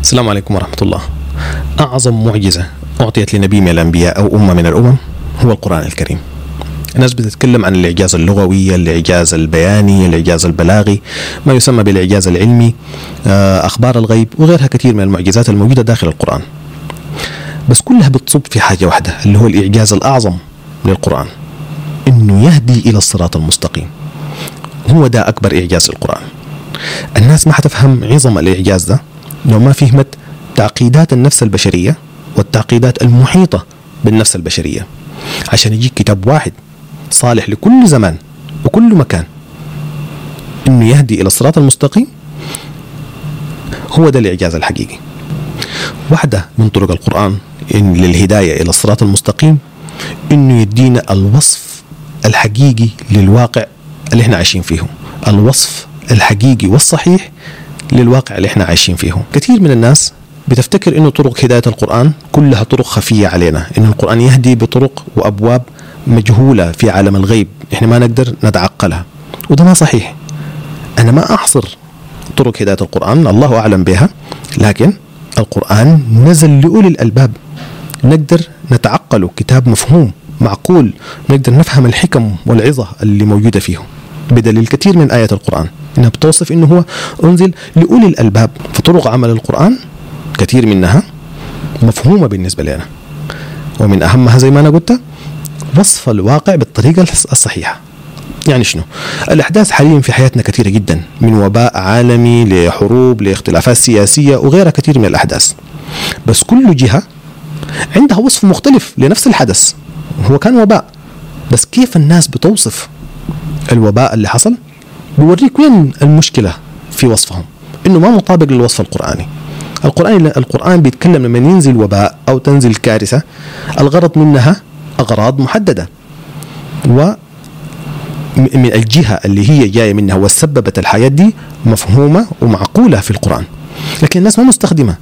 السلام عليكم ورحمة الله. أعظم معجزة أعطيت لنبي من الأنبياء أو أمة من الأمم هو القرآن الكريم. الناس بتتكلم عن الإعجاز اللغوي الإعجاز البياني الإعجاز البلاغي ما يسمى بالإعجاز العلمي آه، أخبار الغيب وغيرها كثير من المعجزات الموجودة داخل القرآن. بس كلها بتصب في حاجة واحدة اللي هو الإعجاز الأعظم للقرآن. إنه يهدي إلى الصراط المستقيم. هو ده أكبر إعجاز للقرآن الناس ما حتفهم عظم الإعجاز ده. لو ما فهمت تعقيدات النفس البشرية والتعقيدات المحيطة بالنفس البشرية. عشان يجيك كتاب واحد صالح لكل زمان وكل مكان إنه يهدي إلى الصراط المستقيم هو ده الإعجاز الحقيقي. واحدة من طرق القرآن إن للهداية إلى الصراط المستقيم إنه يدينا الوصف الحقيقي للواقع اللي إحنا عايشين فيه. الوصف الحقيقي والصحيح للواقع اللي إحنا عايشين فيه. كثير من الناس بتفتكر إنه طرق هداية القرآن كلها طرق خفية علينا. ان القرآن يهدي بطرق وأبواب مجهولة في عالم الغيب. إحنا ما نقدر نتعقلها. وده ما صحيح. أنا ما احصر طرق هداية القرآن الله أعلم بها. لكن القرآن نزل لأولي الألباب. نقدر نتعقله. كتاب مفهوم معقول. نقدر نفهم الحكم والعظة اللي موجودة فيه. بدليل كثير من آيات القرآن. إنها بتوصف إنه هو أنزل لأولي الألباب. فطرق عمل القرآن كثير منها مفهومة بالنسبة لنا. ومن أهمها زي ما أنا قلت وصف الواقع بالطريقة الصحيحة. يعني شنو؟ الأحداث حاليا في حياتنا كثيرة جدا من وباء عالمي لحروب لاختلافات سياسية وغيرها كثير من الأحداث. بس كل جهة عندها وصف مختلف لنفس الحدث. هو كان وباء بس كيف الناس بتوصف الوباء اللي حصل؟ بيوريك وين المشكلة في وصفهم إنه ما مطابق للوصف القرآني. القرآن القرآن بيتكلم لما ينزل وباء أو تنزل كارثة الغرض منها أغراض محددة. و من الجهة اللي هي جاية منها وسببت الحياة دي مفهومة ومعقولة في القرآن. لكن الناس ما مستخدمة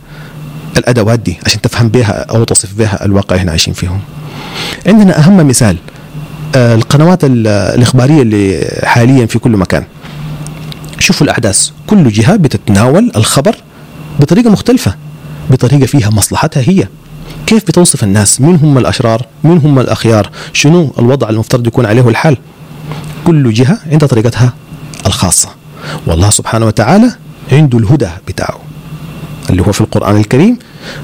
الأدوات دي عشان تفهم بها أو تصف بها الواقع اللي إحنا عايشين فيهم. عندنا أهم مثال القنوات الإخبارية اللي حاليا في كل مكان. شوفوا الأحداث. كل جهة بتتناول الخبر بطريقة مختلفة بطريقة فيها مصلحتها هي. كيف بتوصف الناس؟ مين هم الأشرار؟ مين هم الأخيار؟ شنو الوضع المفترض يكون عليه الحال؟ كل جهة عندها طريقتها الخاصة. والله سبحانه وتعالى عنده الهدى بتاعه اللي هو في القرآن الكريم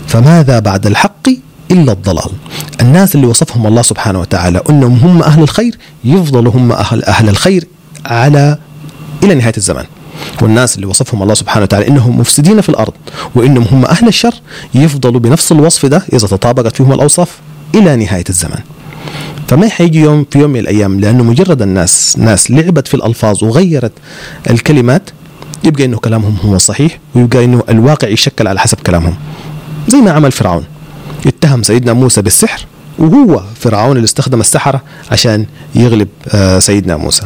فماذا بعد الحق إلا الضلال؟ الناس اللي وصفهم الله سبحانه وتعالى أنهم هم أهل الخير يفضلوا هم أهل أهل الخير على إلى نهاية الزمان والناس اللي وصفهم الله سبحانه وتعالى إنهم مفسدين في الأرض وإنهم هم أهل الشر يفضلوا بنفس الوصف ده إذا تطابقت فيهم الأوصاف إلى نهاية الزمان. فما حيجي يوم في يوم من الأيام لأنه مجرد الناس ناس لعبت في الألفاظ وغيرت الكلمات يبقى إنه كلامهم هو الصحيح ويبقى إنه الواقع يشكل على حسب كلامهم. زي ما عمل فرعون اتهم سيدنا موسى بالسحر وهو فرعون اللي استخدم السحرة عشان يغلب سيدنا موسى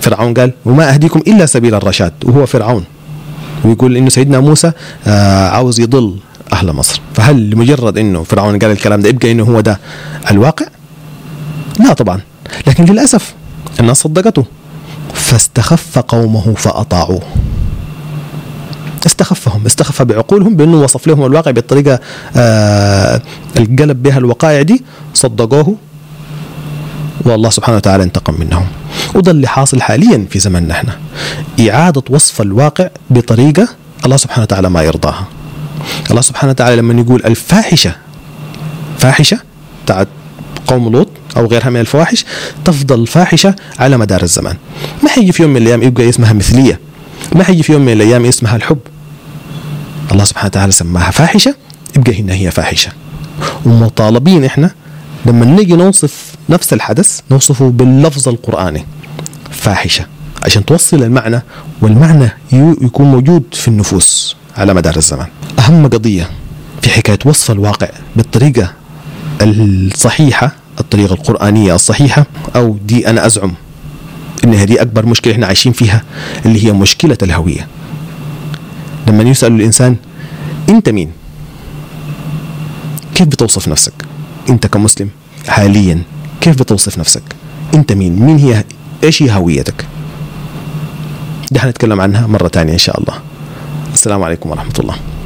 فرعون قال وما أهديكم إلا سبيل الرشاد. وهو فرعون. ويقول إنه سيدنا موسى عاوز يضل أهل مصر. فهل لمجرد إنه فرعون قال الكلام ده يبقى إنه هو ده الواقع؟ لا طبعا. لكن للأسف الناس صدقته. فاستخف قومه فأطاعوه. استخفهم استخف بعقولهم بأنه وصف لهم الواقع بالطريقة آه القلب بها الوقائع دي صدقوه. والله سبحانه وتعالى انتقم منهم. وده اللي حاصل حاليا في زمننا إحنا. إعادة وصف الواقع بطريقة الله سبحانه وتعالى ما يرضاها. الله سبحانه وتعالى لما يقول الفاحشة فاحشة بتاعت قوم لوط أو غيرها من الفواحش تفضل فاحشة على مدار الزمان. ما حيجي في يوم من الأيام يبقى اسمها مثلية. ما حيجي في يوم من الأيام اسمها الحب. الله سبحانه وتعالى سماها فاحشة يبقى هنا هي فاحشة. ومطالبين إحنا لما نيجي نوصف نفس الحدث نوصفه باللفظ القرآني فاحشة عشان توصل المعنى والمعنى يكون موجود في النفوس على مدار الزمان أهم قضية في حكاية وصف الواقع بالطريقة الصحيحة الطريقة القرآنية الصحيحة أو دي أنا أزعم إن هذه أكبر مشكلة إحنا عايشين فيها اللي هي مشكلة الهوية لما يسأل الإنسان أنت مين؟ كيف بتوصف نفسك؟ أنت كمسلم حاليا كيف بتوصف نفسك؟ أنت مين؟ مين هي إيش هي هويتك؟ ده حنتكلم عنها مرة تانية إن شاء الله. السلام عليكم ورحمة الله.